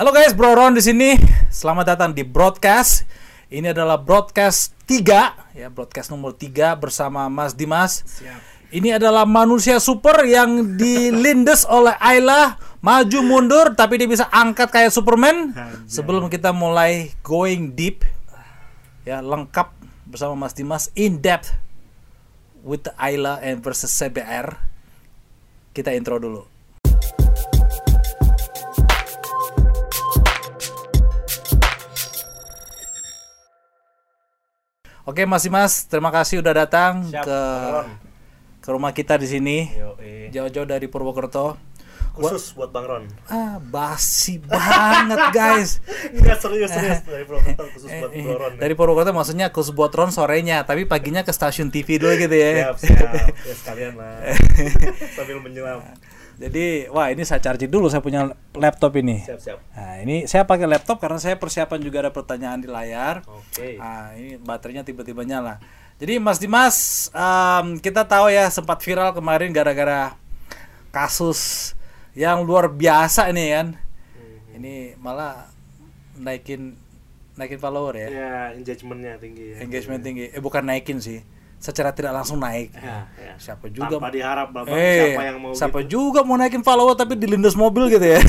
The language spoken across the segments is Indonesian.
Halo guys, Bro Ron di sini. Selamat datang di broadcast. Ini adalah broadcast 3 ya, broadcast nomor 3 bersama Mas Dimas. Ini adalah manusia super yang dilindes oleh Ayla maju mundur tapi dia bisa angkat kayak Superman. Sebelum kita mulai going deep ya lengkap bersama Mas Dimas in depth with Ayla and versus CBR. Kita intro dulu. Oke Mas Dimas, terima kasih udah datang Siap, ke Bang Ron. ke rumah kita di sini. Jauh-jauh dari Purwokerto. Khusus buat Bang Ron. Ah, basi banget guys. Enggak serius serius dari Purwokerto khusus buat Eh, Bro Ron. dari Purwokerto maksudnya khusus buat Ron sorenya, tapi paginya ke stasiun TV dulu gitu ya. Siap siap. Ya sekalian lah. Sambil menyelam. Jadi, wah ini saya charge dulu saya punya laptop ini. Siap siap. Nah, ini saya pakai laptop karena saya persiapan juga ada pertanyaan di layar. Oke. Ah, ini baterainya tiba-tiba nyala. Jadi Mas Dimas, em, kita tahu ya sempat viral kemarin gara-gara kasus yang luar biasa ini kan. Ini malah naikin naikin follower ya. Ya engagementnya tinggi. Ya. Engagement tinggi. Eh bukan naikin sih. Secara tidak langsung naik. Ya, ya. Siapa juga Tanpa diharap Bapak eh, siapa yang mau siapa gitu. juga mau naikin follower tapi dilindas mobil gitu ya.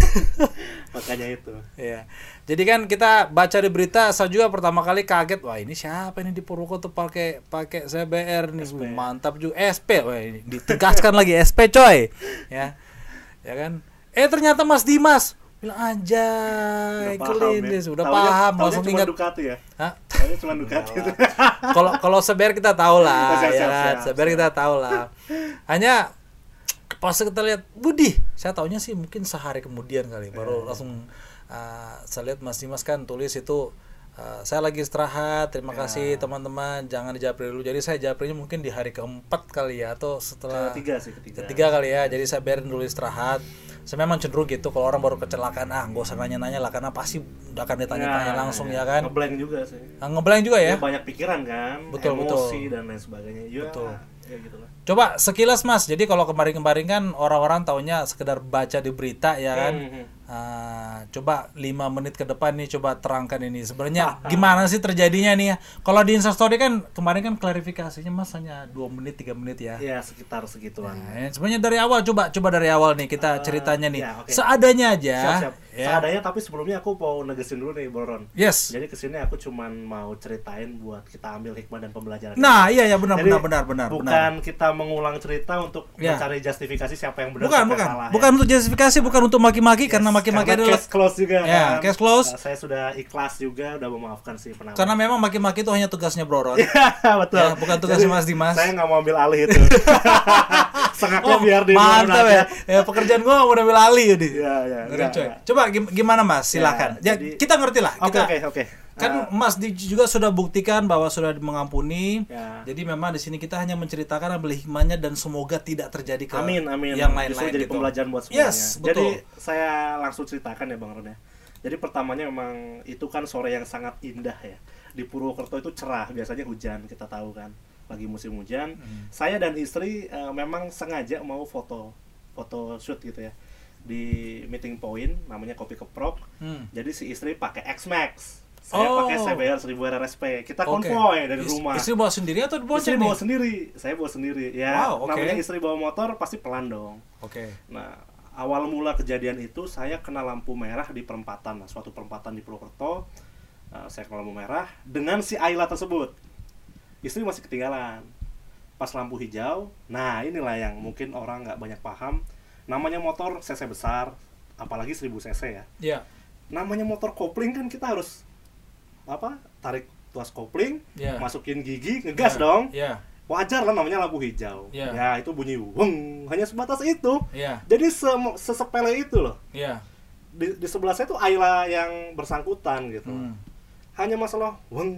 Makanya itu. Iya. Jadi kan kita baca di berita, saya juga pertama kali kaget, wah ini siapa ini di Purwokerto pakai pakai CBR nih, Wih, mantap juga SP, wah ini ditegaskan lagi SP coy, ya, ya kan? Eh ternyata Mas Dimas bilang aja, paham ya. Kelindes, udah Taunya- paham, taunya langsung ingat. Ducati ya. Hah? Taunya cuma Ducati itu. Kalau kalau CBR kita tahu lah, Siap, ya siap, kan? siap, CBR kita tahu lah. Hanya pas kita lihat Budi, saya taunya sih mungkin sehari kemudian kali baru langsung uh, saya lihat Mas Dimas kan tulis itu uh, saya lagi istirahat, terima Iya. kasih teman-teman, jangan dijapri dulu. Jadi saya japrinya mungkin di hari keempat kali ya atau setelah Ketiga sih ketiga. ketiga kali ya. Jadi saya biarin dulu istirahat. Saya memang cenderung gitu kalau orang baru kecelakaan ah nggak usah nanya-nanya lah karena pasti udah akan ditanya-tanya langsung ya kan. Ngeblank juga sih. Ah, Ngeblank juga ya. Ya, banyak pikiran kan, Betul, emosi betul. dan lain sebagainya. Ya, Betul. Ya gitu lah. Coba sekilas Mas. Jadi kalau kemarin-kemarin kan orang-orang taunya sekedar baca di berita ya kan. Hmm, hmm. Ah, coba lima menit ke depan nih coba terangkan ini sebenarnya gimana sih terjadinya nih ya. Kalau di Instastory kan kemarin kan klarifikasinya Mas hanya dua menit tiga menit ya. Ya sekitar segituan. Nah, sebenarnya dari awal coba coba dari awal nih kita ceritanya nih. ya, oke. Seadanya aja. Siap, siap. Ya. Seadanya tapi sebelumnya aku mau negesin dulu nih Boron. Yes. Jadi ke sini aku cuman mau ceritain buat kita ambil hikmah dan pembelajaran. Nah, iya ya benar Jadi, benar benar benar bukan benar. kita mengulang cerita untuk Ya. mencari justifikasi siapa yang benar Bukan bukan. salah. Bukan untuk justifikasi, bukan untuk maki-maki karena maki-maki Karena adalah case close juga. Ya, kan. case close. Nah, saya sudah ikhlas juga, udah memaafkan si penawar. karena memang maki-maki itu hanya tugasnya Bro Ron. betul. Ya, bukan tugasnya Mas Dimas. Saya nggak mau ambil alih itu. Sengaknya Oh, biar di mantap Boron ya. ya pekerjaan gua udah ambil alih jadi. Iya, iya. Ngeri, enggak, coy. enggak. Coba gim- gimana Mas? Silakan. Ya, jadi- kita ngerti lah. Oke, Kita oke, oke. kan Ah, Mas di, juga sudah buktikan bahwa sudah mengampuni. Ya. Jadi memang di sini kita hanya menceritakan ambil hikmahnya dan semoga tidak terjadi ke Amin, amin. yang lain-lain jadi gitu. pembelajaran buat semuanya. Yes, Jadi betul. saya langsung ceritakan ya Bang Ron ya. Jadi pertamanya memang itu kan sore yang sangat indah ya. Di Purwokerto itu cerah, biasanya hujan kita tahu kan. Lagi musim hujan. Hmm. Saya dan istri eh, memang sengaja mau foto foto shoot gitu ya di meeting point namanya kopi keprok. Hmm. Jadi si istri pakai X Max. Saya Oh. pakai CBR 1000 RSP. Kita konvoy dari Is- rumah. Istri bawa sendiri atau Istri dibonceng bawa sendiri, saya bawa sendiri. Ya, Wow, oke. namanya istri bawa motor pasti pelan dong. Oke. Nah, awal mula kejadian itu saya kena lampu merah di perempatan, nah, suatu perempatan di Purwokerto. Uh, saya kena lampu merah dengan si Ayla tersebut. Istri masih ketinggalan. Pas lampu hijau, nah inilah yang mungkin orang nggak banyak paham. Namanya motor cc besar, apalagi 1000 cc ya. Ya. Namanya motor kopling kan kita harus apa? Tarik tuas kopling, Ya. masukin gigi, ngegas Ya. dong Ya. wajar lah namanya lampu hijau. Iya. Ya itu bunyi weng, hanya sebatas itu. Ya. Jadi se- sesepele itu loh. Ya. Di, di sebelah saya tuh Ayla yang bersangkutan gitu. Hmm. Hanya masalah weng,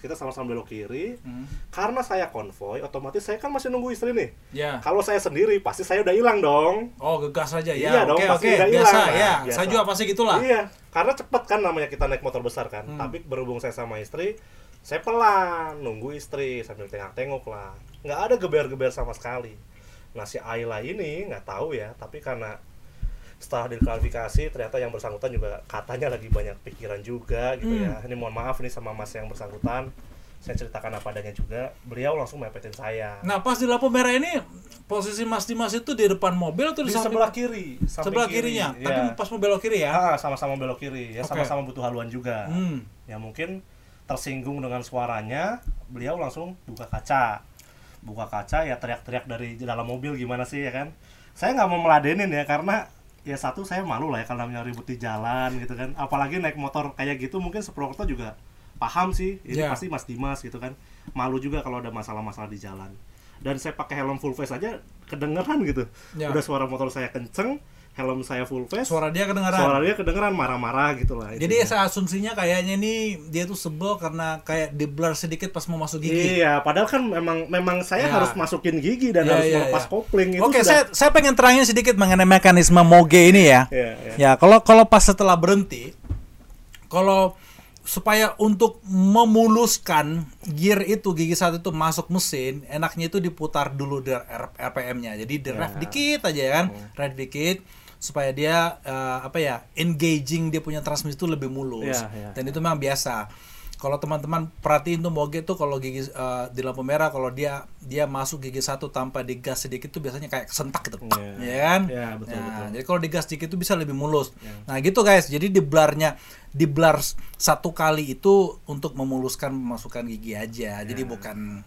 kita sama-sama belok kiri. Hmm. Karena saya konvoy, otomatis saya kan masih nunggu istri nih. Ya. Kalau saya sendiri pasti saya udah hilang dong. Oh, gegas aja ya. Iya dong, Oke, pasti oke. udah Biasa hilang, ya. Biasa. Saya juga pasti gitulah. Iya, karena cepet kan namanya kita naik motor besar kan. Hmm. Tapi berhubung saya sama istri, saya pelan nunggu istri sambil tengok-tengok lah. Nggak ada geber-geber sama sekali. Nah si Ayla ini nggak tahu ya, tapi karena setelah diklarifikasi ternyata yang bersangkutan juga katanya lagi banyak pikiran juga gitu Hmm. ya. Ini mohon maaf nih sama mas yang bersangkutan. Saya ceritakan apa adanya juga. Beliau langsung mepetin saya. Nah, pas di lampu merah ini posisi Mas Dimas itu di depan mobil atau di, di samping- sebelah kiri sebelah kiri, kirinya, ya. tapi pas mau belok kiri ya. Ah, sama-sama belok kiri. Ya Oke. sama-sama butuh haluan juga. Hmm. ya mungkin tersinggung dengan suaranya beliau langsung buka kaca. Buka kaca ya teriak-teriak dari dalam mobil gimana sih ya kan? Saya nggak mau meladenin ya karena ya satu saya malu lah ya kalau namanya ribut di jalan gitu kan. Apalagi naik motor kayak gitu mungkin Sepurwokerto juga paham sih. Ini Ya. pasti Mas Dimas gitu kan. Malu juga kalau ada masalah-masalah di jalan. Dan saya pakai helm full face aja kedengeran gitu. Ya. udah suara motor saya kenceng helm saya full face Suara dia kedengaran. suara dia kedengeran marah-marah gitu lah Jadi saya asumsinya kayaknya nih dia tuh sebel karena kayak di blur sedikit pas mau masuk gigi. Iya, padahal kan memang memang saya Ya. harus masukin gigi dan Iya, harus iya, melepas iya. kopling itu Oke, sudah- saya saya pengen terangin sedikit mengenai mekanisme moge ini ya. Iya, iya. Ya, kalau kalau pas setelah berhenti, kalau supaya untuk memuluskan gear itu gigi satu itu masuk mesin, enaknya itu diputar dulu di R- RPM-nya. Jadi di rev Ya. dikit aja kan, rev dikit supaya dia eh, apa ya engaging dia punya transmisi itu lebih mulus Iya, iya. dan itu memang biasa kalau teman-teman perhatiin tuh moge tuh kalau gigi eh, di lampu merah kalau dia dia masuk gigi satu tanpa digas sedikit tuh biasanya kayak sentak gitu Iya. ya kan Iya, betul, Nah, betul. jadi kalau digas dikit itu bisa lebih mulus. Nah, gitu guys. Jadi di blarnya di blar satu kali itu untuk memuluskan memasukkan gigi aja. Jadi bukan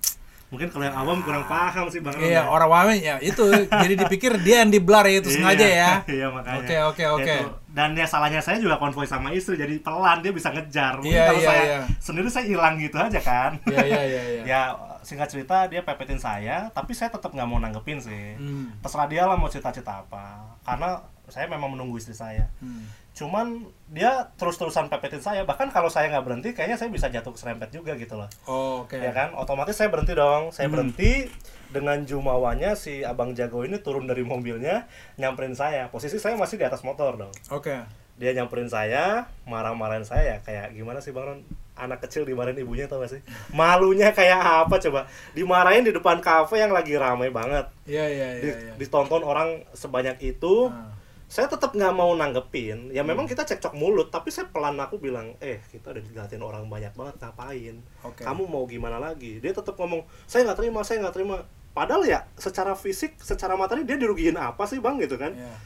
Mungkin kalau yang awam kurang paham sih Bang. iya orang awam ya itu jadi dipikir dia yang di blar ya itu Iya, sengaja ya. Iya, makanya. Oke, oke, oke. Dan ya salahnya saya juga konvoy sama istri jadi pelan dia bisa ngejar. Mungkin Iya, kalau iya, saya iya. sendiri saya hilang gitu aja kan. Iya, iya, iya, iya. ya singkat cerita dia pepetin saya, tapi saya tetap nggak mau nanggepin sih. Hmm. Terserah dia lah mau cerita-cerita apa. Karena saya memang menunggu istri saya. Hmm. Cuman dia terus-terusan pepetin saya. Bahkan kalau saya nggak berhenti kayaknya saya bisa jatuh serempet juga gitu loh. Oh, Oke. ya kan? Otomatis saya berhenti dong. Saya Hmm. berhenti dengan jumawanya si abang jago ini turun dari mobilnya nyamperin saya. Posisi saya masih di atas motor dong. Oke. dia nyamperin saya marah-marahin saya kayak gimana sih bang Ron? Anak kecil dimarahin ibunya tau gak sih? Malunya kayak apa coba? Dimarahin di depan kafe yang lagi ramai banget. Iya, iya, iya, Di- iya. ditonton orang sebanyak itu. Nah. Saya tetap nggak mau nanggepin ya Hmm. memang kita cekcok mulut tapi saya pelan aku bilang eh kita udah dilihatin orang banyak banget ngapain Oke. kamu mau gimana lagi dia tetap ngomong saya nggak terima saya nggak terima padahal ya secara fisik secara materi dia dirugiin apa sih bang gitu kan Iya.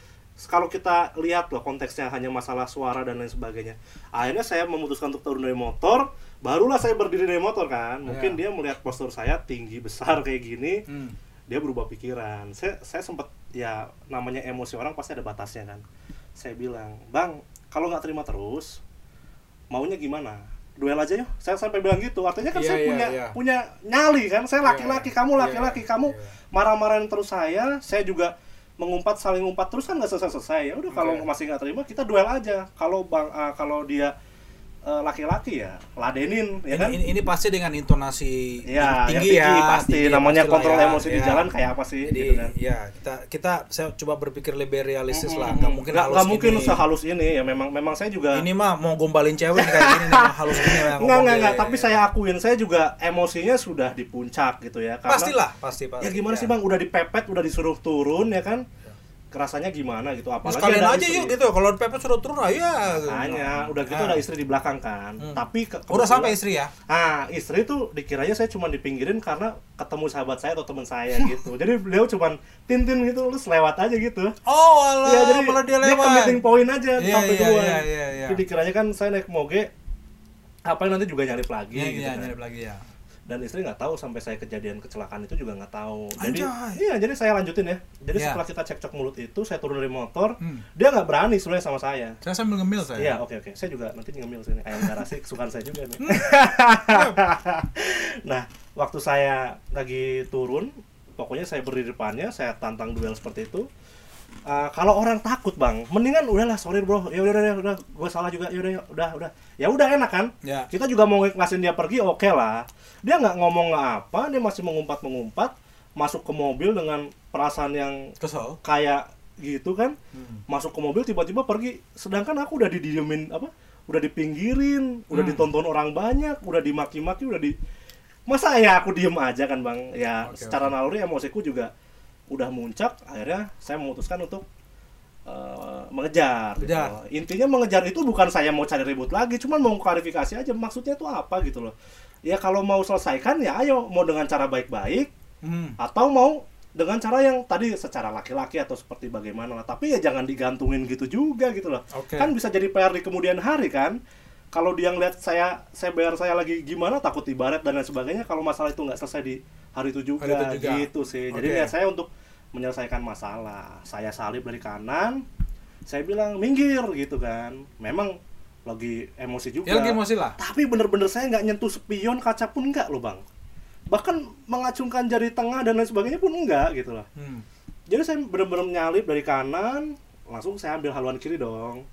kalau kita lihat loh konteksnya hanya masalah suara dan lain sebagainya akhirnya saya memutuskan untuk turun dari motor barulah saya berdiri dari motor kan mungkin Iya. dia melihat postur saya tinggi besar kayak gini Hmm. dia berubah pikiran saya saya sempat ya namanya emosi orang pasti ada batasnya kan. Saya bilang bang kalau nggak terima terus maunya gimana? Duel aja yuk. Saya sampai bilang gitu. Artinya kan Iya, saya iya, punya iya. punya nyali kan. Saya Iya, laki-laki kamu Iya, laki-laki iya, kamu marah-marahin terus saya saya juga mengumpat saling ngumpat terus kan nggak selesai-selesai. Ya udah kalau Oke. masih nggak terima kita duel aja. Kalau bang ah, kalau dia laki-laki ya ladenin ya ini, kan ini, ini pasti dengan intonasi Ya, tinggi, yang tinggi ya pasti. tinggi Namanya kontrol ya, emosi di ya. jalan kayak apa sih, jadi gitu kan. ya kita kita saya coba berpikir lebih realistis lah Mm-mm. nggak mungkin nggak halus nggak mungkin gini. sehalus ini ya memang memang saya juga ini mah mau gombalin cewek kayak gini nih halus gini nggak nggak nggak tapi saya akuin saya juga emosinya sudah di puncak gitu ya karena pastilah pasti pasti ya gimana sih bang udah dipepet udah disuruh turun ya kan kerasanya gimana gitu Ya, apalagi sekalian aja istri. yuk gitu kalau pepet sudah turun aja Makanya, udah gitu Nah. ada istri di belakang kan Hmm. tapi ke- udah sampai istri ya Ah, istri tuh dikiranya saya cuma dipinggirin karena ketemu sahabat saya atau teman saya gitu. Jadi beliau cuma tintin gitu, terus lewat aja gitu. oh alah Iya, jadi malah dia dia lewat ke meeting point aja Iya, sampai iya, duluan. iya, iya, iya. Jadi dikiranya kan saya naik moge apa nanti juga nyalip lagi Iya, gitu iya, kan. nyalip lagi ya Dan istri nggak tahu sampai saya kejadian kecelakaan itu juga nggak tahu. Jadi Anjay. iya, jadi saya lanjutin ya. Jadi Iya. setelah kita cekcok mulut itu, saya turun dari motor, Hmm. dia nggak berani sebenarnya sama saya. saya sambil ngemil saya Iya, oke oke. Saya juga nanti ngemil sini ayam garasi kesukaan saya juga nih. nah, waktu saya lagi turun, pokoknya saya berdiri di depannya, saya tantang duel seperti itu. Uh, kalau orang takut bang, mendingan udahlah sorry bro, ya udah udah udah, gue salah juga, ya udah ya udah udah, ya udah enak kan? Ya. Kita juga mau ngasihin dia pergi, oke lah. Dia nggak ngomong nggak apa, dia masih mengumpat mengumpat, masuk ke mobil dengan perasaan yang kesel kayak gitu kan Hmm. masuk ke mobil tiba-tiba pergi sedangkan aku udah didiemin apa udah dipinggirin udah Hmm. ditonton orang banyak udah dimaki-maki udah di masa ya aku diem aja kan bang ya Oke, secara oke. naluri emosiku juga udah muncak akhirnya saya memutuskan untuk eh, mengejar. gitu. Intinya mengejar itu bukan saya mau cari ribut lagi, cuman mau klarifikasi aja maksudnya itu apa gitu loh. Ya kalau mau selesaikan ya ayo mau dengan cara baik-baik Hmm. atau mau dengan cara yang tadi secara laki-laki atau seperti bagaimana lah. Tapi ya jangan digantungin gitu juga gitu loh. Oke. Kan bisa jadi PR di kemudian hari kan. Kalau dia ngeliat saya saya bayar saya lagi gimana takut ibarat dan lain sebagainya kalau masalah itu nggak selesai di hari itu juga, Hari itu juga. gitu sih. Jadi Oke. ya saya untuk menyelesaikan masalah. Saya salib dari kanan, saya bilang minggir gitu kan. Memang lagi emosi juga. Ya lagi emosi lah. Tapi bener-bener saya nggak nyentuh spion kaca pun nggak loh bang. Bahkan mengacungkan jari tengah dan lain sebagainya pun enggak gitu loh. Hmm. Jadi saya bener-bener nyalip dari kanan, langsung saya ambil haluan kiri dong.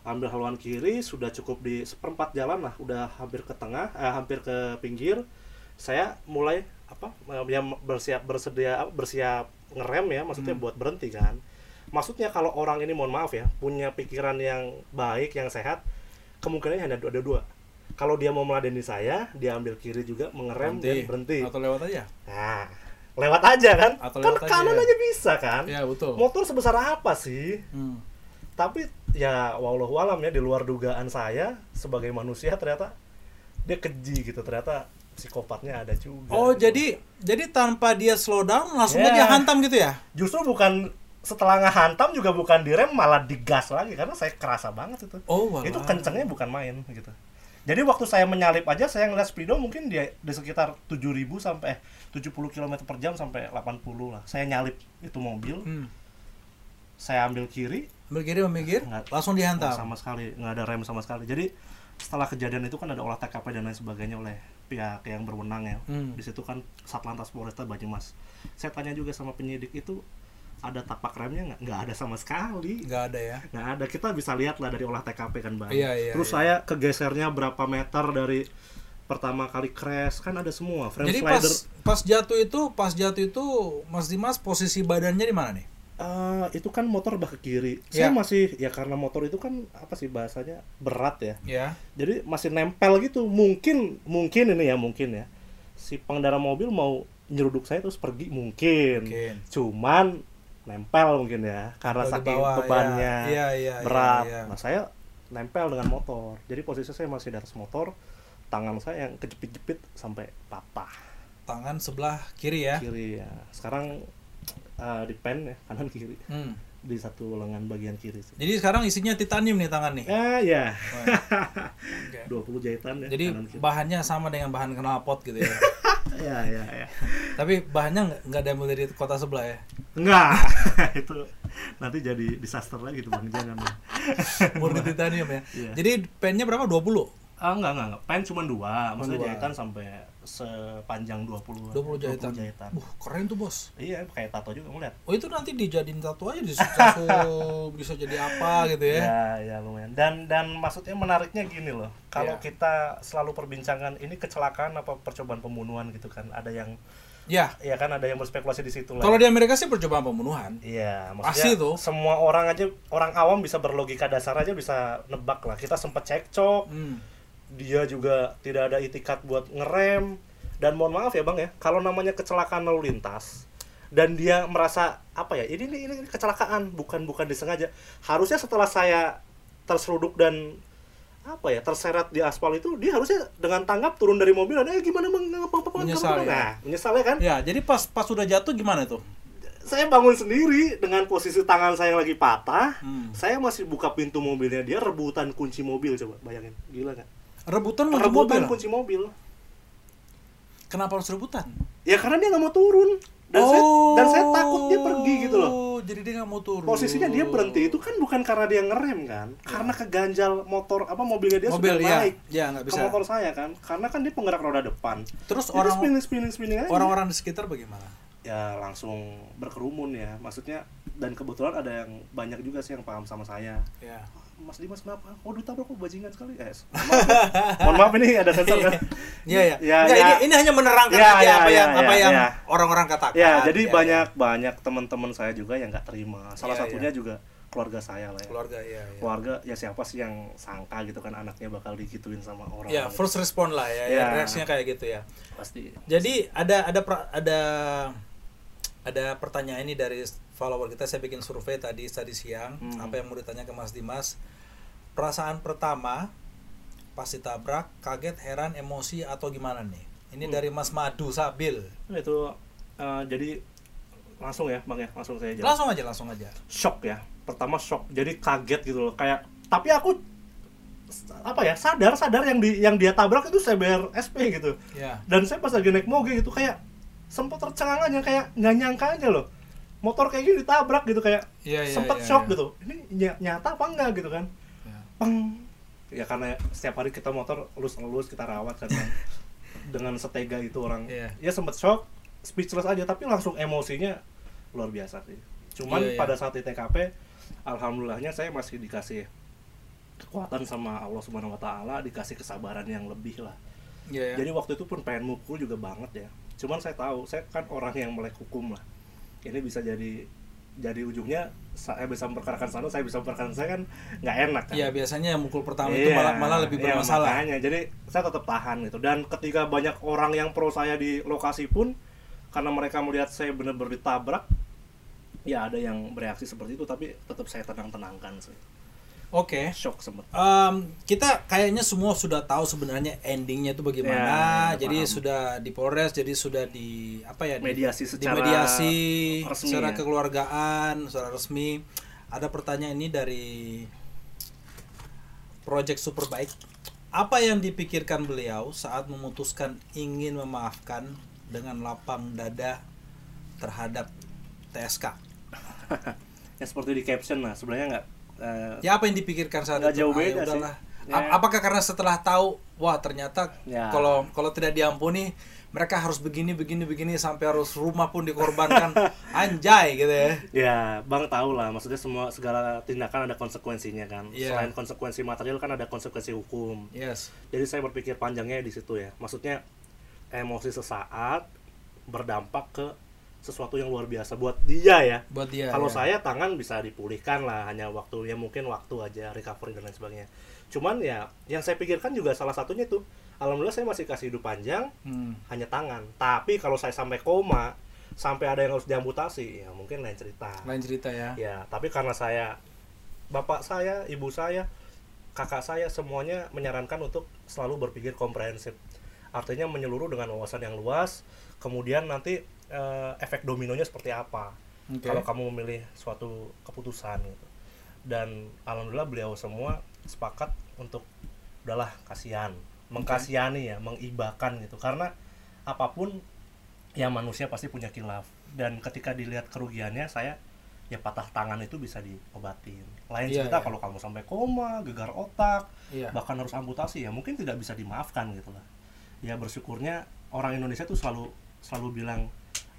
Ambil haluan kiri, sudah cukup di seperempat jalan lah, udah hampir ke tengah, eh, hampir ke pinggir. Saya mulai apa? Ya bersiap bersedia bersiap ngerem ya, maksudnya Hmm. buat berhenti kan. Maksudnya kalau orang ini mohon maaf ya, punya pikiran yang baik, yang sehat, kemungkinannya hanya ada dua. Kalau dia mau meladeni saya, dia ambil kiri juga, mengerem dan berhenti. Atau lewat aja. Nah, lewat aja kan? Atau kan aja, kanan ya. aja bisa kan? Ya betul. Motor sebesar apa sih? Hmm. Tapi ya wallahu alam ya di luar dugaan saya sebagai manusia ternyata dia keji gitu ternyata psikopatnya ada juga. Oh gitu. jadi jadi tanpa dia slow down langsung Ya. aja hantam gitu ya? justru bukan setelah ngehantam juga bukan direm malah digas lagi karena saya kerasa banget itu. Oh walah. Itu kencengnya bukan main gitu. Jadi waktu saya menyalip aja saya ngeliat speedo mungkin dia di sekitar 7000 sampai eh, 70 km per jam sampai 80 lah. Saya nyalip itu mobil, Hmm. saya ambil kiri, Ambil kiri memikir, Nggak- langsung dihantam. sama sekali nggak ada rem sama sekali. Jadi setelah kejadian itu kan ada olah TKP dan lain sebagainya oleh pihak yang berwenang ya. Hmm. Di situ kan Satlantas Polresta Banyumas. Saya tanya juga sama penyidik itu ada tapak remnya nggak? Nggak ada sama sekali. Nggak ada ya. Nggak ada. Kita bisa lihat lah dari olah TKP kan bang. Iya, iya, Terus iya. saya kegesernya berapa meter dari pertama kali crash kan ada semua frame Jadi pas slider. pas jatuh itu, pas jatuh itu Mas Dimas posisi badannya di mana nih? Eh, itu kan motor bah ke kiri. Saya Iya. masih ya karena motor itu kan apa sih bahasanya berat ya. Ya. jadi masih nempel gitu mungkin mungkin ini ya mungkin ya si pengendara mobil mau nyeruduk saya terus pergi mungkin, Mungkin. cuman nempel mungkin ya karena di saking bawah, bebannya ya. Iya, iya, iya, berat iya. nah saya nempel dengan motor jadi posisi saya masih di atas motor tangan saya yang kejepit-jepit sampai patah Tangan sebelah kiri ya. kiri ya sekarang eh, di pen ya kanan kiri Hmm. di satu lengan bagian kiri sih. Jadi sekarang isinya titanium nih tangan nih. Ah ya, oke. 20 jahitan ya. Jadi kanan kiri. bahannya sama dengan bahan knalpot gitu ya. ya ya ya. Tapi bahannya nggak diambil dari kota sebelah ya. Enggak, itu nanti jadi disaster lagi tuh bang, jangan. Murni titanium ya. Iya. Jadi pennya berapa? 20. Ah enggak enggak, enggak. pen cuma dua, maksudnya dua. jahitan sampai sepanjang 20 20 jahitan. jahitan. Wah, keren tuh, Bos. Iya, kayak tato juga ngeliat. Oh, itu nanti dijadiin tato aja di bisa jadi apa gitu ya. Ya, ya lumayan. Dan dan maksudnya menariknya gini loh. Kalau Iya. kita selalu perbincangan ini kecelakaan apa percobaan pembunuhan gitu kan. Ada yang Ya. ya kan ada yang berspekulasi di situ lah. Kalau di Amerika sih percobaan pembunuhan. Iya, Pasti maksudnya tuh. semua orang aja orang awam bisa berlogika dasar aja bisa nebak lah. Kita sempat cekcok, Hmm. Dia juga tidak ada itikat buat ngerem. Dan mohon maaf ya bang ya kalau namanya kecelakaan lalu lintas dan dia merasa apa ya ini ini, ini kecelakaan bukan bukan disengaja. Harusnya setelah saya terseruduk dan apa ya terseret di aspal itu dia harusnya dengan tanggap turun dari mobil dan eh gimana bang? Apa- apa- Menyesal, ya? nah menyesal ya kan? Ya, jadi pas pas sudah jatuh gimana tuh? saya bangun sendiri dengan posisi tangan saya yang lagi patah. Hmm. saya masih buka pintu mobilnya dia rebutan kunci mobil coba bayangin. Gila nggak Rebutan kunci rebutan mobil. kunci mobil Kenapa harus rebutan? ya karena dia nggak mau turun dan saya dan saya takut dia pergi gitu loh Oh, jadi dia nggak mau turun. posisinya dia berhenti itu kan bukan karena dia ngerem kan karena keganjal motor apa mobilnya dia Mobil sudah ya. naik Ya, nggak ke bisa. motor saya kan karena kan dia penggerak roda depan Terus Itu orang spinning spinning spinning aja orang-orang di sekitar bagaimana? ya langsung berkerumun ya maksudnya dan kebetulan ada yang banyak juga sih yang paham sama saya Ya. Mas Dimas kenapa? Oh duta bro kok bajingan sekali eh, mohon maaf, mohon maaf ini ada sensor kan Iya, ya. Ya, ya. Ini, ini hanya menerangkan Ya, aja ya, apa ya, yang apa ya, yang ya. orang-orang katakan. ya jadi Ya, banyak banyak teman-teman saya juga yang nggak terima salah Iya, satunya iya. juga keluarga saya lah ya. ya keluarga ya. Ya, keluarga ya siapa sih yang sangka gitu kan anaknya bakal digituin sama orang ya gitu. first respond lah ya, ya. Ya. reaksinya kayak gitu ya. pasti Jadi ada ada pra- ada ada pertanyaan ini dari follower kita saya bikin survei tadi tadi siang Hmm. apa yang mau ditanya ke Mas Dimas. Perasaan pertama pas ditabrak kaget heran emosi atau gimana nih? Ini Hmm. dari Mas Madu Sabil. Nah, itu eh, jadi langsung ya bang ya? Langsung saya jawab. Langsung aja langsung aja. Shock ya? Pertama shock jadi kaget gitu loh. Kayak tapi aku apa ya sadar sadar yang di yang dia tabrak itu CBR SP gitu. Ya. Dan saya pas lagi naik moge gitu kayak sempat tercengang aja kayak nggak nyangka aja loh motor kayak gini ditabrak gitu kayak Iya, iya, sempet iya, shock iya. gitu ini ny- nyata apa enggak gitu kan Ya. peng ya karena setiap hari kita motor elus-elus kita rawat kan dengan setega itu orang Iya. ya sempet shock speechless aja tapi langsung emosinya luar biasa sih cuman Iya, iya. pada saat di TKP alhamdulillahnya saya masih dikasih kekuatan sama Allah Subhanahu Wa Taala dikasih kesabaran yang lebih lah Iya, ya. jadi waktu itu pun pengen mukul juga banget ya cuman saya tahu saya kan orang yang melek hukum lah ini bisa jadi jadi ujungnya saya bisa memperkarakan sana saya bisa memperkarakan saya kan nggak enak kan? Iya, biasanya yang mukul pertama itu Iya, malah malah lebih iya, bermasalah. makanya. Jadi saya tetap tahan gitu. Dan ketika banyak orang yang pro saya di lokasi pun karena mereka melihat saya benar-benar ditabrak ya ada yang bereaksi seperti itu tapi tetap saya tenang-tenangkan sih oke shock sempet Em, kita kayaknya semua sudah tahu sebenarnya endingnya itu bagaimana. Ya, jadi paham. sudah di Polres, jadi sudah di apa ya? di- Mediasi secara dimediasi, resmi secara ya. kekeluargaan, secara resmi. Ada pertanyaan ini dari Project Superbike. Apa yang dipikirkan beliau saat memutuskan ingin memaafkan dengan lapang dada terhadap TSK? ya seperti di caption lah sebenarnya nggak eh, Ya apa yang dipikirkan saat itu? jauh Ah, ya beda sih. Ya. Ap- Apakah karena setelah tahu, wah ternyata Ya. kalau kalau tidak diampuni mereka harus begini begini begini sampai harus rumah pun dikorbankan, anjay gitu ya? Ya, Bang tahu lah, maksudnya semua segala tindakan ada konsekuensinya kan. Iya. Selain konsekuensi material kan ada konsekuensi hukum. Yes. Jadi saya berpikir panjangnya di situ ya. Maksudnya emosi sesaat berdampak ke sesuatu yang luar biasa buat dia ya. Buat dia. Kalau ya. saya tangan bisa dipulihkan lah, hanya waktu ya mungkin waktu aja recovery dan lain sebagainya. Cuman ya yang saya pikirkan juga salah satunya itu, alhamdulillah saya masih kasih hidup panjang, Hmm. hanya tangan. Tapi kalau saya sampai koma, sampai ada yang harus diamputasi, ya mungkin lain cerita. Lain cerita ya. Ya, tapi karena saya bapak saya, ibu saya, kakak saya semuanya menyarankan untuk selalu berpikir komprehensif. Artinya menyeluruh dengan wawasan yang luas, kemudian nanti eh, efek dominonya seperti apa. Oke. Kalau kamu memilih suatu keputusan gitu. Dan alhamdulillah beliau semua sepakat untuk udahlah kasihan, mengkasihani ya, mengibakan gitu. Karena apa pun ya manusia pasti punya kilaf dan ketika dilihat kerugiannya saya ya patah tangan itu bisa diobatin lain Iya, cerita iya. kalau kamu sampai koma gegar otak Iya. bahkan harus amputasi ya mungkin tidak bisa dimaafkan gitu lah ya bersyukurnya orang Indonesia tuh selalu selalu bilang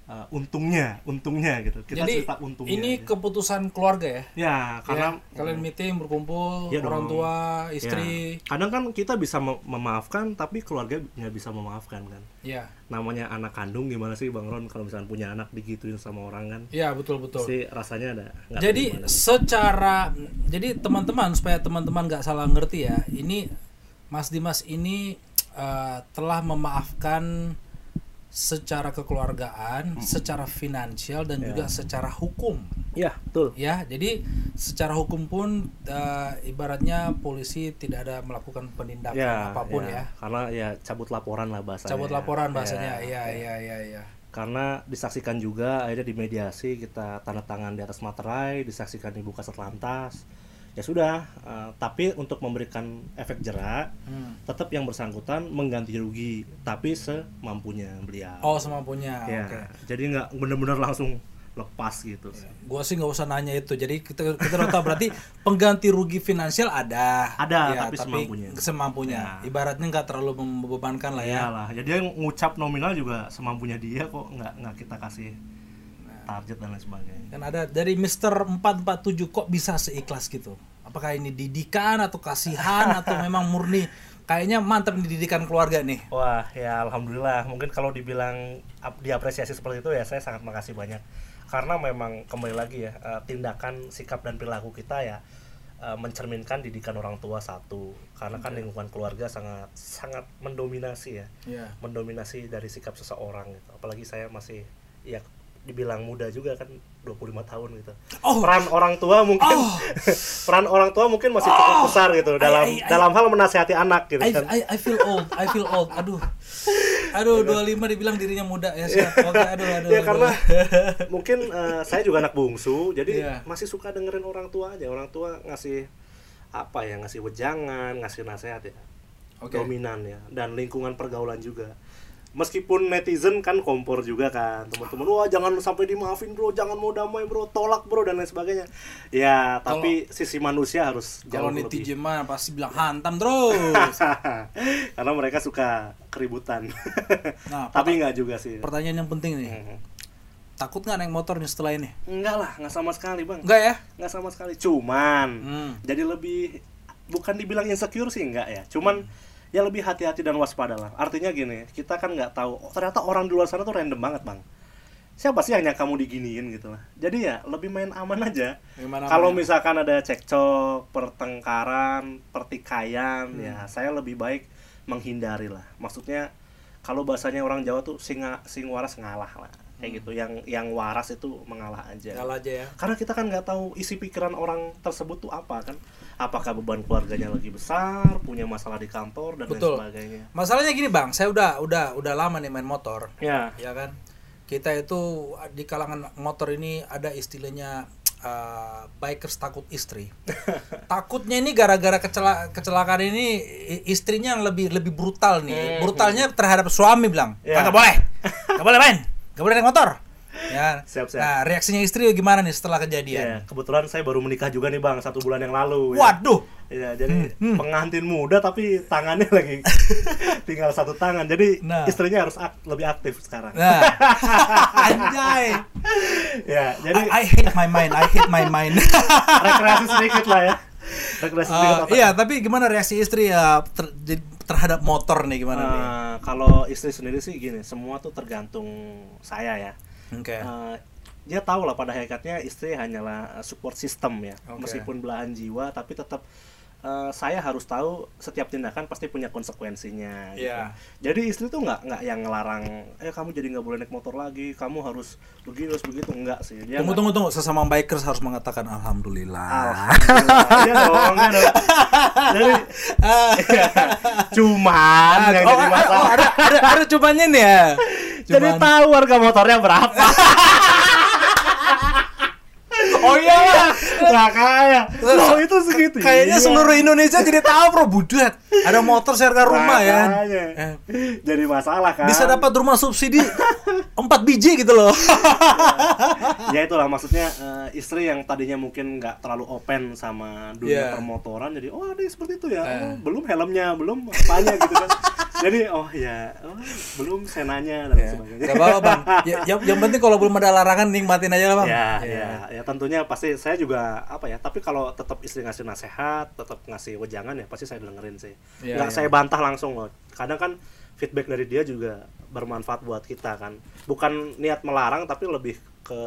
eh, untungnya untungnya gitu kita Jadi cerita untungnya ini aja. keputusan keluarga ya. ya karena Ya, kalian meeting berkumpul Iya orang dong. tua ya, istri kadang kan kita bisa mem- memaafkan tapi keluarga nggak bisa memaafkan kan ya namanya anak kandung gimana sih bang Ron kalau misalnya punya anak digituin sama orang kan ya betul betul sih rasanya ada jadi gimana. secara jadi teman-teman supaya teman-teman nggak salah ngerti ya ini Mas Dimas ini eh, telah memaafkan secara kekeluargaan, secara finansial dan juga secara hukum. Ya betul. Ya jadi secara hukum pun eh, ibaratnya polisi tidak ada melakukan penindakan ya apa pun ya, karena ya cabut laporan lah bahasanya. Cabut laporan bahasanya. Ya, ya. ya ya ya karena disaksikan juga akhirnya dimediasi kita tanda tangan di atas materai disaksikan ibu kasat lantas ya sudah eh, tapi untuk memberikan efek jerak Hmm. tetap yang bersangkutan mengganti rugi tapi semampunya beliau oh semampunya ya oke jadi nggak benar-benar langsung lepas gitu Gua sih nggak usah nanya itu. Jadi kita kita udah tahu berarti pengganti rugi finansial ada. Ada, Ya, tapi semampunya. semampunya. Ya. Ibaratnya nggak terlalu membebankan lah ya. Iyalah, jadi yang ngucap nominal juga semampunya dia kok nggak nggak kita kasih target dan lain sebagainya. Kan ada dari Mister 447 kok bisa seikhlas gitu. Apakah ini didikan atau kasihan atau memang murni kayaknya mantap didikan keluarga nih. Wah, ya alhamdulillah. Mungkin kalau dibilang ap- diapresiasi seperti itu ya saya sangat makasih banyak. Karena memang kembali lagi ya eh, tindakan, sikap dan perilaku kita ya eh, mencerminkan didikan orang tua satu. Karena kan lingkungan keluarga sangat sangat mendominasi ya. Iya. mendominasi dari sikap seseorang gitu. Apalagi saya masih ya dibilang muda juga kan 25 tahun gitu. Oh. Peran orang tua mungkin Oh. peran orang tua mungkin masih cukup besar gitu dalam I- I- dalam hal menasihati anak gitu I, kan. I, I feel old, I feel old. Aduh. Aduh, 25 dibilang dirinya muda ya siap. Oke, aduh aduh. ya aduh. karena mungkin eh, saya juga anak bungsu jadi Iya. masih suka dengerin orang tua aja orang tua ngasih apa ya ngasih wejangan ngasih nasihat ya Oke. dominan ya dan lingkungan pergaulan juga meskipun netizen kan kompor juga kan teman-teman wah jangan sampai dimaafin bro jangan mau damai bro tolak bro dan lain sebagainya ya tapi sisi manusia harus Kalau netizen mah pasti bilang hantam terus. karena mereka suka keributan Nah, tapi nggak juga sih Pertanyaan yang penting nih. Mhm. Takut nggak naik motor nih setelah ini? enggak lah nggak sama sekali bang Enggak ya? nggak sama sekali cuman Hmm. jadi lebih bukan dibilang insecure sih enggak ya cuman ya lebih hati-hati dan waspada lah. Artinya gini kita kan nggak tahu. Oh, ternyata orang di luar sana tuh random banget bang. Siapa sih hanya kamu diginiin gitu lah. Jadi ya lebih main aman aja. Kalau amannya? misalkan ada cekcok pertengkaran pertikaian Hmm. ya saya lebih baik menghindari lah. Maksudnya kalau bahasanya orang Jawa tuh singa sing waras ngalah lah. Kayak gitu. Yang yang waras itu mengalah aja. Kalah aja ya. karena kita kan nggak tahu isi pikiran orang tersebut tuh apa kan apakah beban keluarganya lagi besar punya masalah di kantor dan Betul. lain sebagainya Masalahnya gini bang, saya udah udah udah lama nih main motor, ya ya kan. Kita itu di kalangan motor ini ada istilahnya uh, bikers takut istri. Takutnya ini gara-gara kecela- kecelakaan ini istrinya yang lebih lebih brutal nih. Brutalnya terhadap suami bilang, Ya. kagak boleh, kagak boleh main, kagak boleh naik motor. Ya. Siap, siap. Nah reaksinya istri gimana nih setelah kejadian? ya kebetulan saya baru menikah juga nih bang satu bulan yang lalu ya. Waduh, ya jadi Hmm, hmm. pengantin muda tapi tangannya lagi tinggal satu tangan jadi Nah. istrinya harus ak- lebih aktif sekarang nah, anjay. ya jadi I, I hate my mind, I hate my mind. rekreasi sedikit lah ya rekreasi sedikit Uh, otak. iya, tapi gimana reaksi istri ya ter- terhadap motor nih gimana nih? Eh, kalau istri sendiri sih gini semua tuh tergantung saya ya Oke. Eh, dia tahu lah pada hakikatnya istri hanyalah support system ya Oke. meskipun belahan jiwa tapi tetap eh, saya harus tahu setiap tindakan pasti punya konsekuensinya gitu. Iya. jadi istri tuh nggak nggak yang ngelarang eh kamu jadi nggak boleh naik motor lagi kamu harus begini harus begitu enggak sih dia Tunggu nggak- tunggu tunggu sesama bikers harus mengatakan alhamdulillah. Alhamdulillah. Iya dong, iya dong. Jadi cuman Ah, yang oh, jadi ada, masalah. oh, ada ada ada cumanya nih ya. Jadi Cuman- tahu harga motornya berapa. Oh iya lah. Nah kayak Loh itu segitu. Kayaknya Iya. seluruh Indonesia jadi tahu bro budet. Ada motor seharga rumah ya. Makanya. Eh, Jadi masalah kan. bisa dapat rumah subsidi 4 biji gitu loh. ya itulah maksudnya eh, istri yang tadinya mungkin nggak terlalu open sama dunia Iya. permotoran jadi oh ada yang seperti itu ya Eh. oh, belum helmnya belum apanya gitu kan jadi oh ya oh, belum senanya dan Ya, sebagainya Gak apa-apa bang. Ya, yang, yang penting kalau belum ada larangan nikmatin aja lah bang. ya, Iya. ya, ya tentunya pasti saya juga apa ya. Tapi kalau tetap istri ngasih nasihat, tetap ngasih wejangan ya pasti saya dengerin sih. Iya, Nggak iya. saya bantah langsung loh. Kadang kan feedback dari dia juga bermanfaat buat kita kan. Bukan niat melarang tapi lebih ke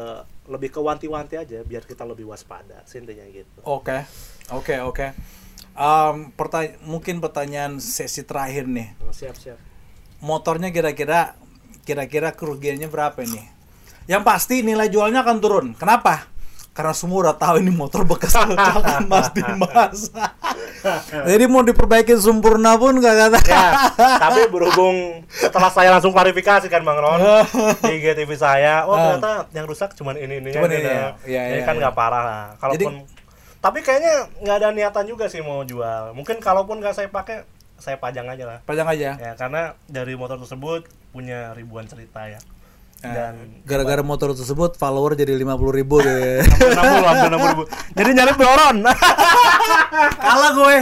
lebih ke wanti-wanti aja biar kita lebih waspada. Sih intinya gitu. Oke, oke, oke. Em, pertanya- mungkin pertanyaan sesi terakhir nih. Oh, siap siap. Motornya kira-kira kira-kira kerugiannya berapa ini? Yang pasti nilai jualnya akan turun. Kenapa? Karena semua udah tahu ini motor bekas kecelakaan Mas Dimas. Jadi mau diperbaiki sempurna pun gak kata. Ya, tapi berhubung setelah saya langsung klarifikasi kan Bang Ron di IGTV saya, oh Ah. ternyata yang rusak cuman ini ini Cuman ini ya? Iya, Jadi iya, kan iya. nggak parah lah. Kalaupun tapi kayaknya nggak ada niatan juga sih mau jual. Mungkin kalaupun nggak saya pakai, saya pajang aja lah. Pajang aja. Ya karena dari motor tersebut punya ribuan cerita ya. Eh, Dan Gara-gara motor tersebut follower jadi 50 ribu deh. hampir 60 hampir 60 ribu. Jadi nyari beloron. Kalah gue.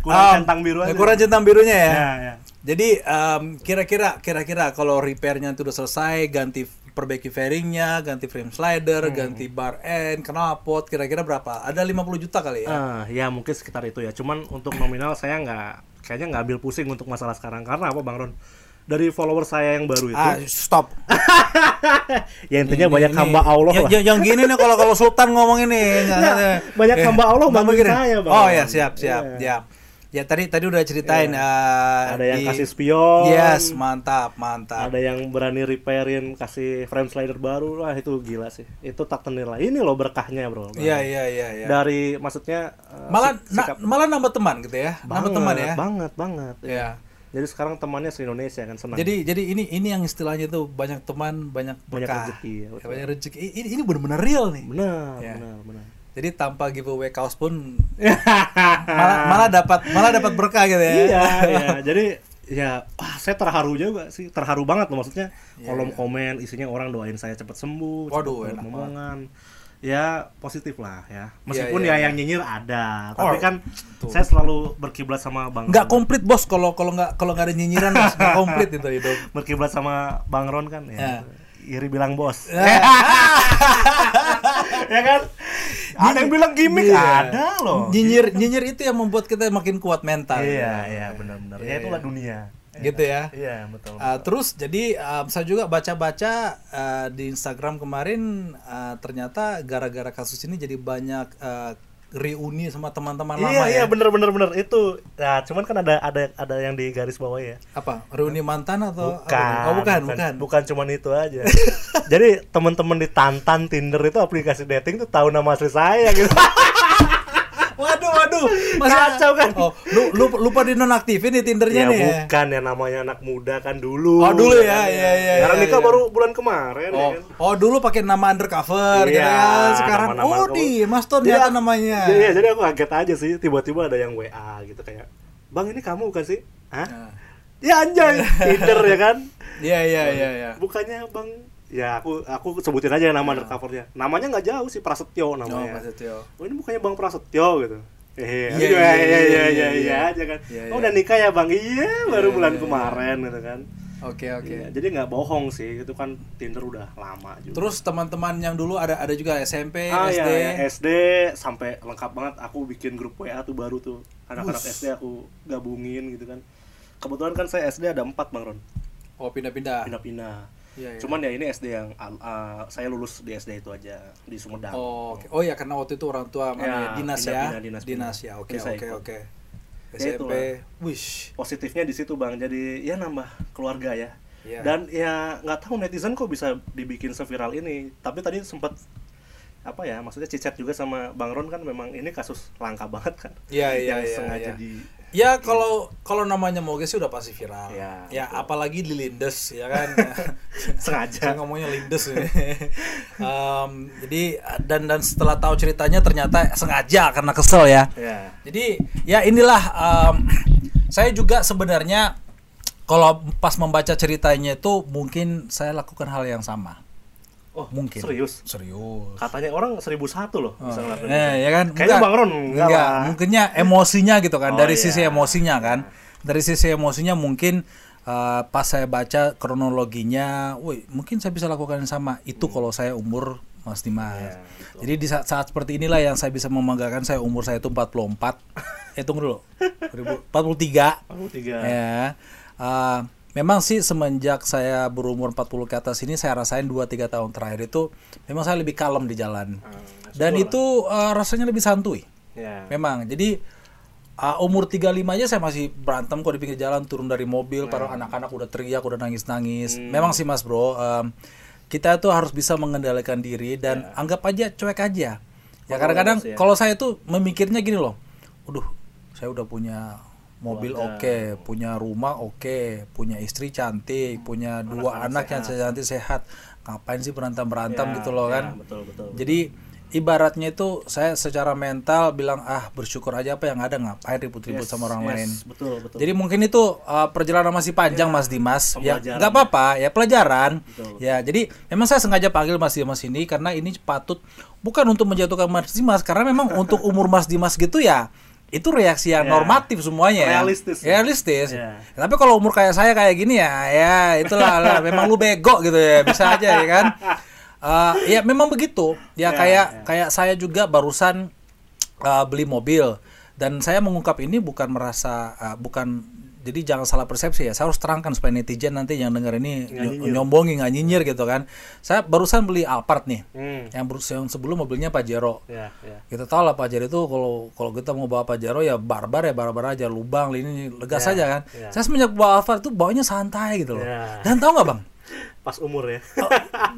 Kurang Um, centang biru aja. Kurang centang birunya ya. Ya, ya. Jadi em, kira-kira kira-kira kalau repairnya itu udah selesai, ganti perbaiki fairingnya, ganti frame slider, Hmm. ganti bar end, knalpot, kira-kira berapa? Ada 50 juta kali ya? Ah, ya mungkin sekitar itu ya. Cuman untuk nominal saya nggak kayaknya nggak ambil pusing untuk masalah sekarang karena apa Bang Ron? Dari follower saya yang baru itu, Ah, stop. ya intinya Ini- banyak ini- hamba Allah yang, lah. yang, yang gini nih kalau kalau Sultan ngomong ini. nggak- Ya, nggak- banyak eh, hamba Allah begini. saya, Bang. Oh ya, siap, siap, Iya. siap. Ya tadi tadi udah ceritain Iya. eh, ada yang di- kasih spion Yes, mantap, mantap. ada yang berani repairin kasih frame slider baru lah itu gila sih itu tak ternilai ini loh berkahnya bro Iya, iya, iya, iya. dari maksudnya eh, Malah na- sikap- malah nambah teman gitu ya. Nambah teman ya. banget banget Iya. Jadi sekarang temannya se Indonesia kan senang Jadi jadi ini ini yang istilahnya tuh banyak teman, banyak Banyak berkah. rezeki, ya, betul. banyak rezeki. Ini ini benar-benar real nih. benar Ya. benar benar Jadi tanpa giveaway kaos pun malah malah dapat malah dapat berkah gitu ya. iya iya jadi ya wah, saya terharu juga sih terharu banget loh maksudnya kolom komen isinya orang doain saya cepat sembuh Iya, Waduh, cepat enak momongan ya positif lah ya meskipun iya, ya iya. yang nyinyir ada tapi Oh, kan tuh. saya selalu berkiblat sama bang Nggak Ron. komplit bos kalau kalau nggak kalau nggak ada nyinyiran Bos. nggak komplit itu hidup. berkiblat sama bang Ron kan ya, Ya. iri bilang bos Ya. ya kan ada yang bilang gimmick Iya. ada loh Nyinyir nyinyir itu yang membuat kita makin kuat mental. iya iya benar-benar Iya, ya itulah iya. dunia Gitu ya. iya betul Uh, terus jadi um, saya juga baca-baca uh, di Instagram kemarin uh, ternyata gara-gara kasus ini jadi banyak uh, reuni sama teman-teman iya lama iya ya. bener bener bener itu nah cuman kan ada ada ada yang di garis bawah ya Apa? Reuni mantan atau bukan? Oh, bukan, bukan. bukan cuman itu aja jadi teman-teman di Tantan Tinder itu aplikasi dating tuh tahu nama asli saya gitu Waduh, waduh. Kacau kan? Oh, lu, lu lupa dinonaktifin nih ya Tindernya nih. ya? bukan ya namanya anak muda kan dulu Oh, dulu ya, kan, iya, iya, Karena iya, nikah iya. baru bulan kemarin ya Oh, kan oh dulu pakai nama undercover gitu Iya, ya. Sekarang nama-nama oh kamu. di Mas Ton aku- namanya. Iya, jadi aku kaget aja sih tiba-tiba ada yang WA gitu kayak, "Bang, ini kamu bukan sih?" Hah? Nah. Ya anjay, Tinder ya kan? Iya, iya, iya, iya. Bukannya Bang ya aku aku sebutin aja nama yeah. undercovernya namanya nggak jauh sih Prasetyo oh, namanya oh, Prasetyo. oh ini bukannya Bang Prasetyo gitu eh, iya, iya, eh, iya, iya, iya, iya, iya, iya, iya. kan. Oh, udah nikah ya bang? Iya, baru yeah, bulan yeah, kemarin yeah. gitu kan. Oke okay, oke. Okay. Ya, jadi nggak bohong sih, itu kan Tinder udah lama juga. Terus teman-teman yang dulu ada ada juga SMP, ah, SD. Ya, ya, SD sampai lengkap banget. Aku bikin grup WA tuh baru tuh anak-anak SD aku gabungin gitu kan. Kebetulan kan saya SD ada empat bang Ron. Oh pindah-pindah. Pindah-pindah Iya, iya. Cuman ya ini SD yang uh, saya lulus di SD itu aja di Sumedang. Oh, oke. oh ya karena waktu itu orang tua mana Ya, ya, dinas ya. dinas, Dinas pindah. ya. Oke, oke, oke. Ya, SMP. Wish. Positifnya di situ Bang. Jadi ya nambah keluarga ya. Iya. Dan ya nggak tahu netizen kok bisa dibikin seviral ini. Tapi tadi sempat apa ya maksudnya cicat juga sama Bang Ron kan memang ini kasus langka banget kan Iya, iya, yang iya, sengaja iya. di Ya kalau kalau namanya Moge sih udah pasti viral. Ya, ya betul. apalagi di Lindes ya kan. sengaja Saya ngomongnya Lindes ini. Em, jadi dan dan setelah tahu ceritanya ternyata sengaja karena kesel ya. ya Jadi ya inilah em, saya juga sebenarnya kalau pas membaca ceritanya itu mungkin saya lakukan hal yang sama. Oh Mungkin. serius Serius. katanya orang 1001 loh Oh, bisa ngelakuin eh, ya kan? Kayaknya. Bang Ron enggak Enggak, lah. mungkinnya emosinya gitu kan. Oh, Dari iya. sisi emosinya kan. Dari sisi emosinya mungkin eh, pas saya baca kronologinya, woi, mungkin saya bisa lakukan yang sama. Itu kalau saya umur Mas Dimas. Hmm. Betul. Jadi di saat, saat seperti inilah yang saya bisa membanggakan saya umur saya itu 44. eh tunggu dulu. 43. aku tiga Ya. Eh, memang sih semenjak saya berumur 40 ke atas ini saya rasain 2 3 tahun terakhir itu memang saya lebih kalem di jalan. Ah, Dan itu eh, rasanya lebih santuy. ya Memang. Jadi uh, umur 35 aja saya masih berantem kok di pinggir jalan turun dari mobil para anak-anak udah teriak udah nangis-nangis. Memang sih Mas Bro, um, kita tuh harus bisa mengendalikan diri dan anggap aja cuek aja. Ya kadang-kadang ya. kalau saya tuh memikirnya gini loh. Waduh, saya udah punya mobil oke, punya rumah oke, punya istri cantik, punya dua anak yang cantik sehat. Ngapain sih berantem-berantem gitu loh ya, kan? betul betul Jadi ibaratnya itu saya secara mental bilang ah bersyukur aja apa yang ada ngapain ribut-ribut sama orang Yes, lain. betul betul Jadi mungkin itu uh, perjalanan masih panjang Mas Dimas. Ya nggak apa-apa ya pelajaran. Betul. Ya jadi memang saya sengaja panggil Mas Dimas ini karena ini patut bukan untuk menjatuhkan Mas Dimas karena memang untuk umur Mas Dimas gitu ya itu reaksi yang Ya. normatif semuanya ya. Realistis. realistis Ya. tapi kalau umur kayak saya kayak gini ya ya itulah lah, memang lu bego gitu ya bisa aja ya kan Eh, ya memang begitu ya, Ya, kayak ya. kayak saya juga barusan uh, beli mobil dan saya mengungkap ini bukan merasa uh, bukan jadi jangan salah persepsi ya. Saya harus terangkan supaya netizen nanti yang denger ini Nggak ny- nyombongin nggak nyinyir gitu kan. Saya barusan beli Alphard nih. Hmm. Yang, yang sebelum mobilnya Pajero. Ya, ya. Kita tahu lah Pajero itu kalau kalau kita mau bawa Pajero ya barbar ya barbar aja lubang ini legas Ya, aja kan. ya. Saya semenjak bawa Alphard itu bawanya santai gitu loh. Ya. Dan tahu nggak bang? Pas umur ya. Oh,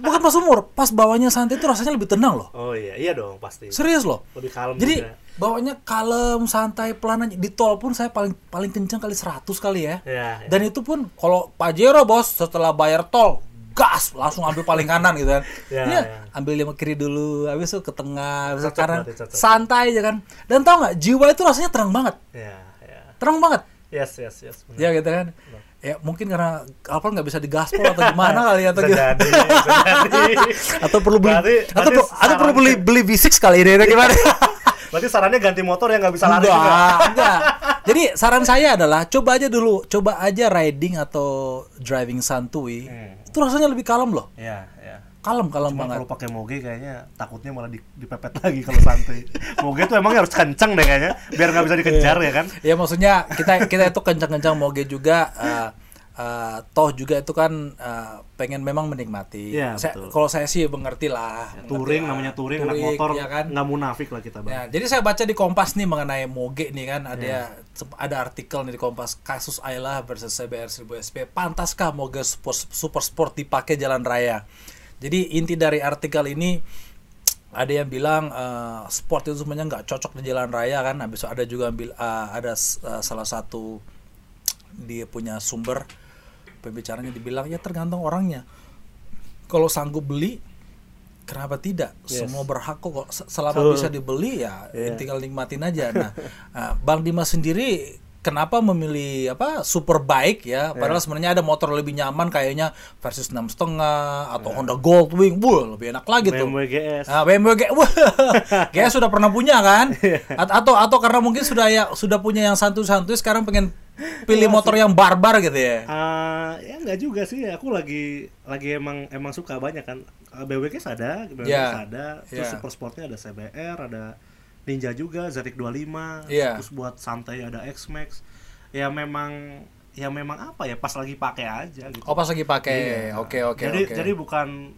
bukan pas umur, pas bawanya santai itu rasanya lebih tenang loh. Oh iya, iya dong pasti. Serius loh. Lebih kalem Jadi juga. bawanya kalem, santai, pelan aja. Di tol pun saya paling paling kencang kali 100 kali ya. Ya, ya. Dan itu pun kalau Pajero bos setelah bayar tol gas langsung ambil paling kanan gitu kan. Ya, ya. ambil yang kiri dulu, habis itu ke tengah, habis ke kanan. berarti. Santai aja kan. Dan tau nggak jiwa itu rasanya terang banget. Ya, ya. Terang banget. Yes, yes, yes. benar. Ya gitu kan. Ya mungkin karena Alphard nggak bisa digaspol atau gimana kali atau Bisa gitu. jadi, atau perlu beli Berarti- atau, berarti per- atau perlu beli beli V6 kali ini atau gimana? Berarti sarannya ganti motor yang nggak bisa lari juga. enggak, enggak. Jadi saran saya adalah coba aja dulu, coba aja riding atau driving santuy. Hmm. Itu rasanya lebih kalem loh. Iya, iya. Kalem, kalem Cuma banget. kalau pakai moge kayaknya takutnya malah di- dipepet lagi kalau santai. moge tuh emang harus kenceng deh kayaknya, biar nggak bisa dikejar ya kan. Ya maksudnya kita kita itu kencang-kencang moge juga eh, eh, toh juga itu kan eh, pengen memang menikmati. Iya, Saya- betul. kalau saya sih mengerti lah. mengerti Touring lah. namanya touring, anak Touring, motor ya kan. nggak munafik lah kita bang. Ya, jadi saya baca di Kompas nih mengenai Moge nih kan ada Iya. ada artikel nih di Kompas kasus Ayla versus CBR 1000 SP. Pantaskah Moge super, super sport dipakai jalan raya? Jadi inti dari artikel ini ada yang bilang eh, sport itu sebenarnya nggak cocok di jalan raya kan. Habis ada juga eh, ada eh, salah satu dia punya sumber pembicaranya dibilang ya tergantung orangnya. Kalau sanggup beli kenapa tidak? Yes. Semua berhak kok kok. Se- Selama Betul. bisa dibeli ya Iya. tinggal nikmatin aja. Nah, Bang Dimas sendiri kenapa memilih apa super bike ya? Padahal sebenarnya ada motor lebih nyaman kayaknya versus enam setengah atau Honda Goldwing, Wuh, lebih enak lagi tuh. BMW GS. Nah, BMW G, wah, GS sudah pernah punya kan? A- atau atau karena mungkin sudah ya sudah punya yang santuy-santuy sekarang pengen pilih motor yang barbar gitu ya? Ah, ya nggak juga sih. Aku lagi lagi emang emang suka banyak kan. Ah, BMW GS ada, BMW Ya. GS ada. Terus Ya. super sportnya ada CBR, ada Ninja juga, Zetik 25. Ya. Terus buat santai ada X-Max. Ya memang ya memang apa ya pas lagi pakai aja gitu. Oh pas lagi pakai, Iya. oke oke jadi oke. jadi bukan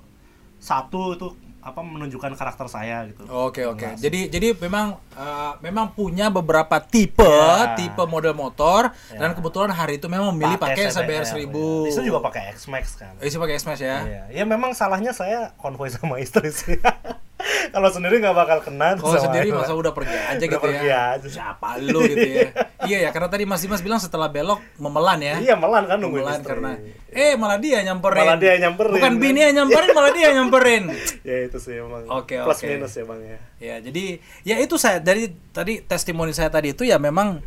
satu itu apa menunjukkan karakter saya gitu. Oke oke. Enggak sih. Jadi jadi memang eh, memang punya beberapa tipe Ya. tipe model motor Ya. dan kebetulan hari itu memang memilih pakai CBR 1000. ya. Itu juga pakai X-Max kan. Eh, Isi pakai Smash ya. Iya, ya memang salahnya saya konvoy sama istri sih. Kalau sendiri nggak bakal kena. Kalau sendiri masa udah pergi aja Udah gitu pergi ya. aja. Siapa lu gitu ya. iya ya karena tadi Mas Dimas bilang setelah belok memelan ya. Iya melan kan nungguin Memelan istri. karena eh malah dia nyamperin. Malah dia nyamperin, Bukan kan? bini yang nyamperin malah dia nyamperin. ya itu sih emang Oke, plus oke. minus ya bang ya. Ya, jadi ya itu saya dari tadi testimoni saya tadi itu ya memang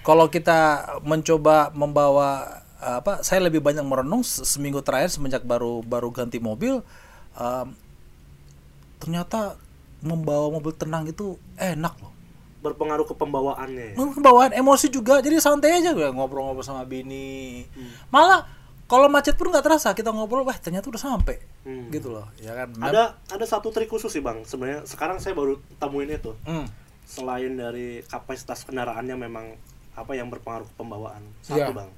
kalau kita mencoba membawa apa saya lebih banyak merenung se- seminggu terakhir semenjak baru baru ganti mobil em, ternyata membawa mobil tenang itu enak loh. Berpengaruh ke pembawaannya. ya. Bawaan emosi juga jadi santai aja gue ngobrol-ngobrol sama bini. Malah kalau macet pun nggak terasa kita ngobrol wah ternyata udah sampai Hmm. gitu loh ya kan. Ada ada satu trik khusus sih bang. Sebenarnya sekarang saya baru temuin itu. Hmm. Selain dari kapasitas kendaraannya memang apa yang berpengaruh ke pembawaan. Satu Iya. bang.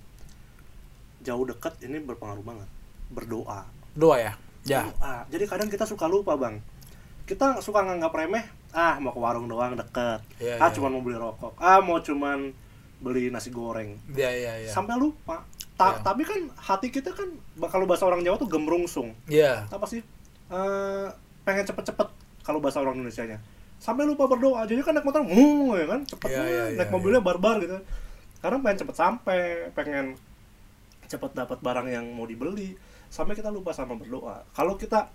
Jauh dekat ini berpengaruh banget. Berdoa. Doa ya. Ya. Ah, jadi kadang kita suka lupa bang. Kita suka nganggap remeh. Ah mau ke warung doang deket. Iya, ah iya. cuman mau beli rokok. Ah mau cuman beli nasi goreng. Ya ya ya. Sampai lupa. Ta- Iya. Tapi kan hati kita kan kalau bahasa orang Jawa tuh gemrungsung. Ya. Apa sih? Eh, pengen cepet-cepet kalau bahasa orang Indonesia nya. Sampai lupa berdoa. Jadi kan naik motor, hmm, ya kan, cepet Iya, iya, naik iya, mobilnya barbar gitu. Karena pengen cepet sampai, pengen cepet dapat barang yang mau dibeli. Sampai kita lupa sama berdoa. Kalau kita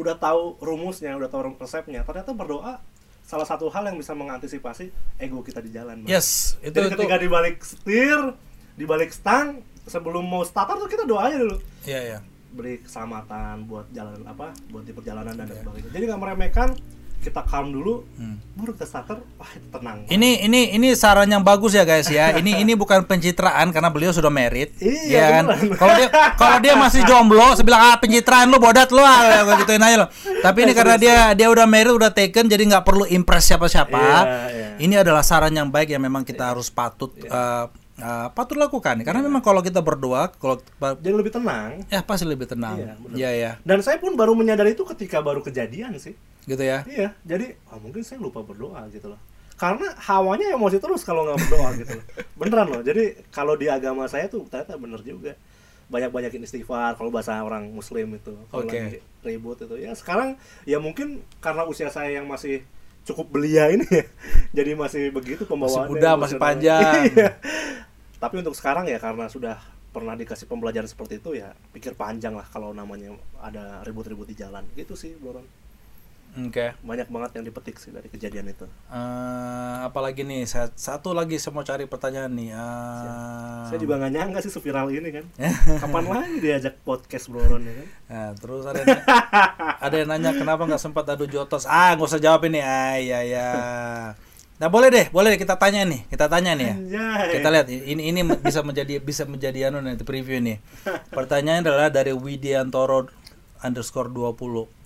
udah tahu rumusnya, udah tahu resepnya, ternyata berdoa salah satu hal yang bisa mengantisipasi ego kita di jalan. Bang. Yes, itu Jadi itu. ketika dibalik setir, dibalik stang, sebelum mau starter tuh kita doanya dulu. Iya ya. Beri keselamatan buat jalan apa, buat di perjalanan dan Iya. sebagainya. Jadi nggak meremehkan, kita calm dulu, Hmm. baru kita starter, wah itu tenang. Ini ini ini saran yang bagus ya guys ya. Ini ini bukan pencitraan karena beliau sudah married. Iya, ya kan. Kalau dia kalau dia masih jomblo, saya bilang ah pencitraan lu bodat lu ah gua gituin aja lo. Tapi ini karena dia dia udah married, udah taken jadi nggak perlu impress siapa-siapa. Iya, iya. Ini adalah saran yang baik yang memang kita harus patut eh, uh, patut lakukan karena memang kalau kita berdoa kalau Jadi lebih tenang. ya pasti lebih tenang. Iya. Iya ya, Dan saya pun baru menyadari itu ketika baru kejadian sih. Gitu ya. Iya, jadi ah, mungkin saya lupa berdoa gitu loh. Karena hawanya emosi terus kalau nggak berdoa gitu loh. Beneran loh. Jadi kalau di agama saya tuh ternyata bener juga. Banyak-banyakin istighfar kalau bahasa orang muslim itu. Kalau Oke. lagi ribut itu. Ya sekarang ya mungkin karena usia saya yang masih cukup belia ini ya. Jadi masih begitu pembawaannya. muda, masih panjang. Iya. Tapi untuk sekarang ya karena sudah pernah dikasih pembelajaran seperti itu ya pikir panjang lah kalau namanya ada ribut-ribut di jalan gitu sih Boron Oke. banyak banget yang dipetik sih dari kejadian itu. Eh, apalagi nih, saya, satu lagi saya mau cari pertanyaan nih. Eh, Saya juga nggak nyangka sih seviral ini kan. Kapan lagi diajak podcast Broron ya kan? Nah, terus ada yang, ada yang nanya kenapa nggak sempat adu jotos. Ah, nggak usah jawab ini. Ah, iya ya. Nah, boleh deh, boleh deh kita tanya nih. Kita tanya nih ya. Anjay. Kita lihat ini ini bisa menjadi bisa menjadi anu nanti preview nih. Pertanyaannya adalah dari Widiantoro underscore 20.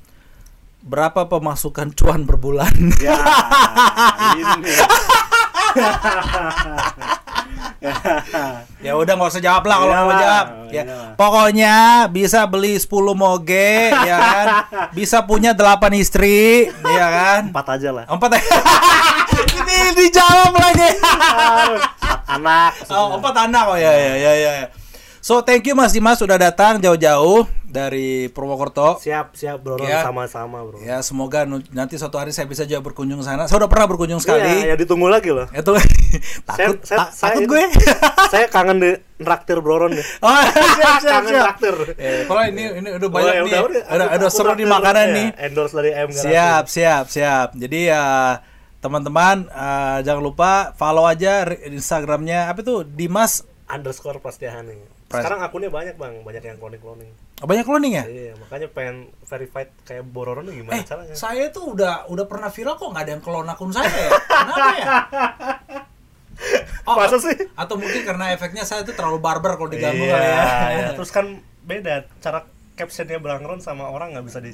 Berapa pemasukan cuan per bulan? Ya, ini. ya udah nggak usah jawab lah kalau Iya mau jawab. iya Ya, lah. pokoknya bisa beli 10 moge, ya kan? Bisa punya 8 istri, ya kan? Empat aja lah. Empat ini dijawab lagi. Empat anak. oh, empat anak oh ya ya ya ya. So thank you Mas Dimas sudah datang jauh-jauh dari Purwokerto. Siap, siap Broron Ya. sama-sama bro. Ya semoga nanti suatu hari saya bisa juga berkunjung sana. Saya udah pernah berkunjung sekali. Iya, ya ditunggu lagi loh. Itu takut saya- ta- saya- takut gue. Saya kangen di traktir Broron nih. oh siap siap Kangen siap. traktir. Eh, kalau ini ini udah Oh, banyak ya nih. udah, udah, Ada ada aku seru di makanan ya, nih. Endorse dari M. Siap, siap, siap. Jadi ya teman-teman eh, jangan lupa follow aja Instagramnya apa tuh Dimas. Underscore Prastiahani. Pras- Sekarang akunnya banyak bang, banyak yang cloning-cloning. Oh, banyak cloning ya? Iya, makanya pengen verified kayak Bororon gimana Eh, caranya? saya tuh udah udah pernah viral kok nggak ada yang clone akun saya ya? Kenapa ya? Oh, Masa sih? Atau mungkin karena efeknya saya tuh terlalu barbar kalau diganggu iya, kali ya. iya. Terus kan beda cara captionnya Bang Ron sama orang nggak bisa di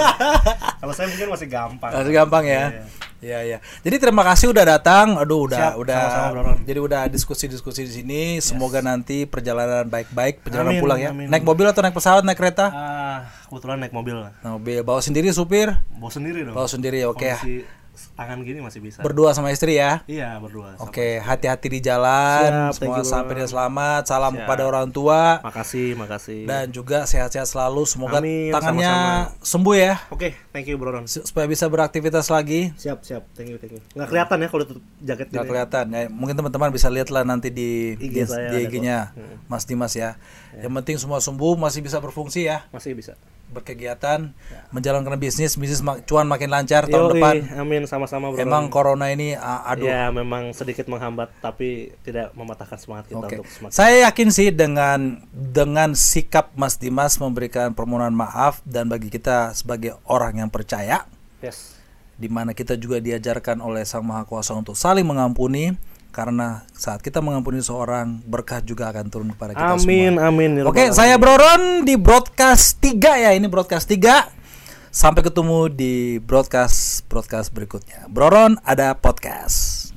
Kalau saya mungkin masih gampang. Masih gampang ya. Iya. Iya, iya. Jadi terima kasih udah datang. Aduh, udah Siap, udah sama-sama, Bro Ron. jadi udah diskusi-diskusi di sini. Semoga nanti perjalanan baik-baik, perjalanan Amin, pulang ya. amin. Naik mobil atau naik pesawat, naik kereta? Ah, kebetulan naik mobil mobil bawa sendiri supir, Bawa sendiri dong. bawa sendiri oke. Kondisi tangan gini masih bisa. Berdua sama istri ya. iya, berdua. Oke, hati-hati di jalan. Siap, Semua sampai dengan selamat. Salam Siap. kepada orang tua Makasih, makasih. dan juga sehat-sehat selalu. Semoga Amin, tangannya sama-sama. sembuh ya Oke, thank you Bro Ron. supaya bisa beraktivitas lagi. Siap, siap. Thank you, thank you. Nggak kelihatan ya kalau tutup jaket Gak gini. kelihatan ya. Mungkin teman-teman bisa lihat lah nanti di IG di, IG-nya kok. Hmm. Mas Dimas ya. Yang penting semua sembuh, masih bisa berfungsi ya, Masih bisa. Berkegiatan, menjalankan bisnis, bisnis mak- cuan makin lancar tahun Yoi, depan. Amin sama-sama Bro Emang Ron. corona ini a- aduh. Ya, memang sedikit menghambat tapi tidak mematahkan semangat kita Oke. untuk semakin Saya yakin sih dengan dengan sikap Mas Dimas memberikan permohonan maaf dan bagi kita sebagai orang yang percaya Yes. di mana kita juga diajarkan oleh Sang Maha Kuasa untuk saling mengampuni karena saat kita mengampuni seorang berkah juga akan turun kepada kita Amin, semua. amin. ya Oke, saya. Broron di broadcast 3 ya. Ini broadcast 3. Sampai ketemu di broadcast broadcast berikutnya. Broron ada podcast.